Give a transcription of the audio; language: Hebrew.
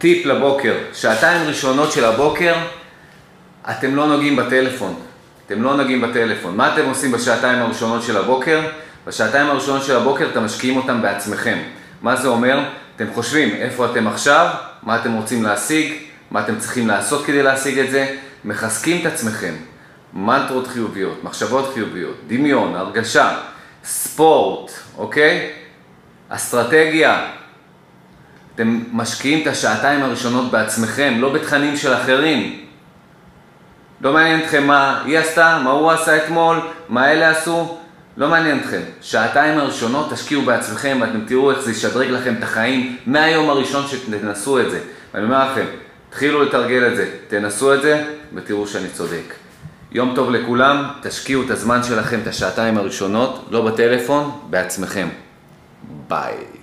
טיפ לבוקר, שעתיים ראשונות של הבוקר, אתם לא נוגעים בטלפון. אתם לא נוגעים בטלפון. מה אתם עושים בשעתיים הראשונות של הבוקר? בשעתיים הראשונות של הבוקר אתם משקיעים אותם בעצמכם. מה זה אומר? אתם חושבים איפה אתם עכשיו, מה אתם רוצים להשיג, מה אתם צריכים לעשות כדי להשיג את זה, מחזקים את עצמכם. מנטרות חיוביות, מחשבות חיוביות, דמיון, הרגשה, ספורט, אוקיי? אסטרטגיה. אתם משקיעים את השעתיים הראשונות בעצמכם, לא בתכנים של אחרים. לא מעניין אתכם מה היא עשתה, מה הוא עשה אתמול, מה אלה עשו, לא מעניין אתכם. שעתיים הראשונות תשקיעו בעצמכם ואתם תראו איך זה ישדרג לכם את החיים מהיום הראשון שתנסו את זה. ואני אומר לכם, תתחילו לתרגל את זה, תנסו את זה ותראו שאני צודק. יום טוב לכולם, תשקיעו את הזמן שלכם, את השעתיים הראשונות, לא בטלפון, בעצמכם. ביי.